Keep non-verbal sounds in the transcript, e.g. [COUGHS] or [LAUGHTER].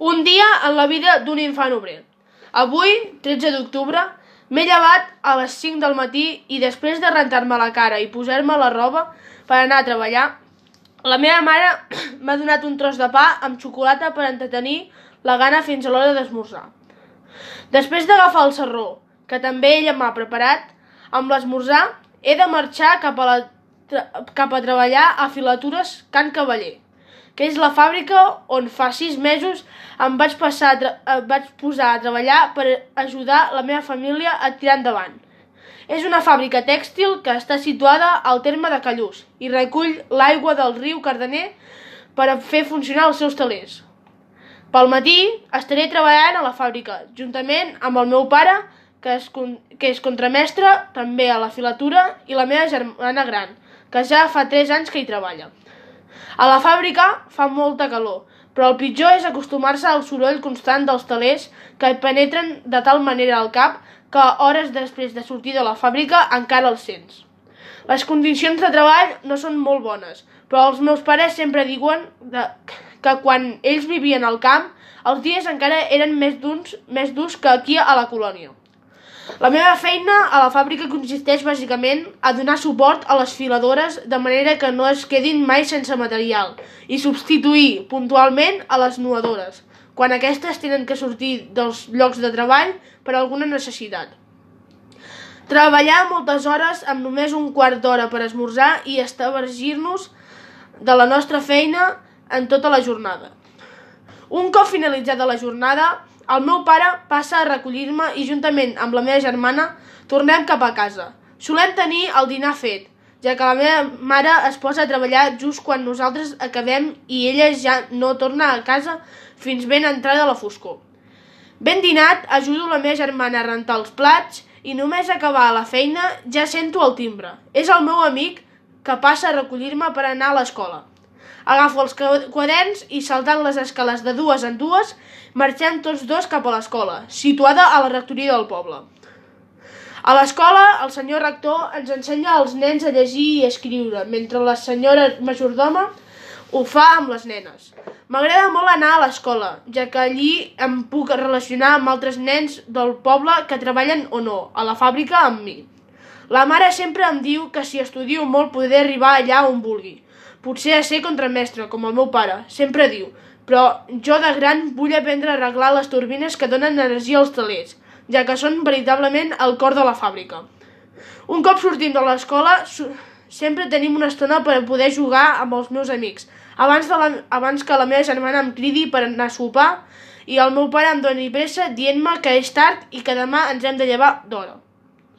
Un dia en la vida d'un infant obrer. Avui, 13 d'octubre, m'he llevat a les 5 del matí i després de rentar-me la cara i posar-me la roba per anar a treballar, la meva mare [COUGHS] m'ha donat un tros de pa amb xocolata per entretenir la gana fins a l'hora d'esmorzar. Després d'agafar el serró, que també ella m'ha preparat, amb l'esmorzar he de marxar cap a, la, cap a treballar a Filatures Can Cavaller que és la fàbrica on fa sis mesos em vaig, passar em eh, vaig posar a treballar per ajudar la meva família a tirar endavant. És una fàbrica tèxtil que està situada al terme de Callús i recull l'aigua del riu Cardener per a fer funcionar els seus talers. Pel matí estaré treballant a la fàbrica, juntament amb el meu pare, que és, que és contramestre, també a la filatura, i la meva germana gran, que ja fa 3 anys que hi treballa. A la fàbrica fa molta calor, però el pitjor és acostumar-se al soroll constant dels talers que penetren de tal manera al cap que hores després de sortir de la fàbrica encara els sents. Les condicions de treball no són molt bones, però els meus pares sempre diuen de, que quan ells vivien al camp, els dies encara eren més, més durs que aquí a la colònia. La meva feina a la fàbrica consisteix bàsicament a donar suport a les filadores de manera que no es quedin mai sense material i substituir puntualment a les nuadores quan aquestes tenen que sortir dels llocs de treball per alguna necessitat. Treballar moltes hores amb només un quart d'hora per esmorzar i estavergir-nos de la nostra feina en tota la jornada. Un cop finalitzada la jornada, el meu pare passa a recollir-me i juntament amb la meva germana tornem cap a casa. Solem tenir el dinar fet, ja que la meva mare es posa a treballar just quan nosaltres acabem i ella ja no torna a casa fins ben entrada la foscor. Ben dinat, ajudo la meva germana a rentar els plats i només acabar la feina ja sento el timbre. És el meu amic que passa a recollir-me per anar a l'escola. Agafo els quaderns i saltant les escales de dues en dues, marxem tots dos cap a l'escola, situada a la rectoria del poble. A l'escola, el senyor rector ens ensenya als nens a llegir i escriure, mentre la senyora majordoma ho fa amb les nenes. M'agrada molt anar a l'escola, ja que allí em puc relacionar amb altres nens del poble que treballen o no, a la fàbrica amb mi. La mare sempre em diu que si estudio molt podré arribar allà on vulgui. Potser a ser contramestre, com el meu pare, sempre diu, però jo de gran vull aprendre a arreglar les turbines que donen energia als telers, ja que són veritablement el cor de la fàbrica. Un cop sortim de l'escola, sempre tenim una estona per poder jugar amb els meus amics, abans, de la, abans que la meva germana em cridi per anar a sopar i el meu pare em doni pressa dient-me que és tard i que demà ens hem de llevar d'hora.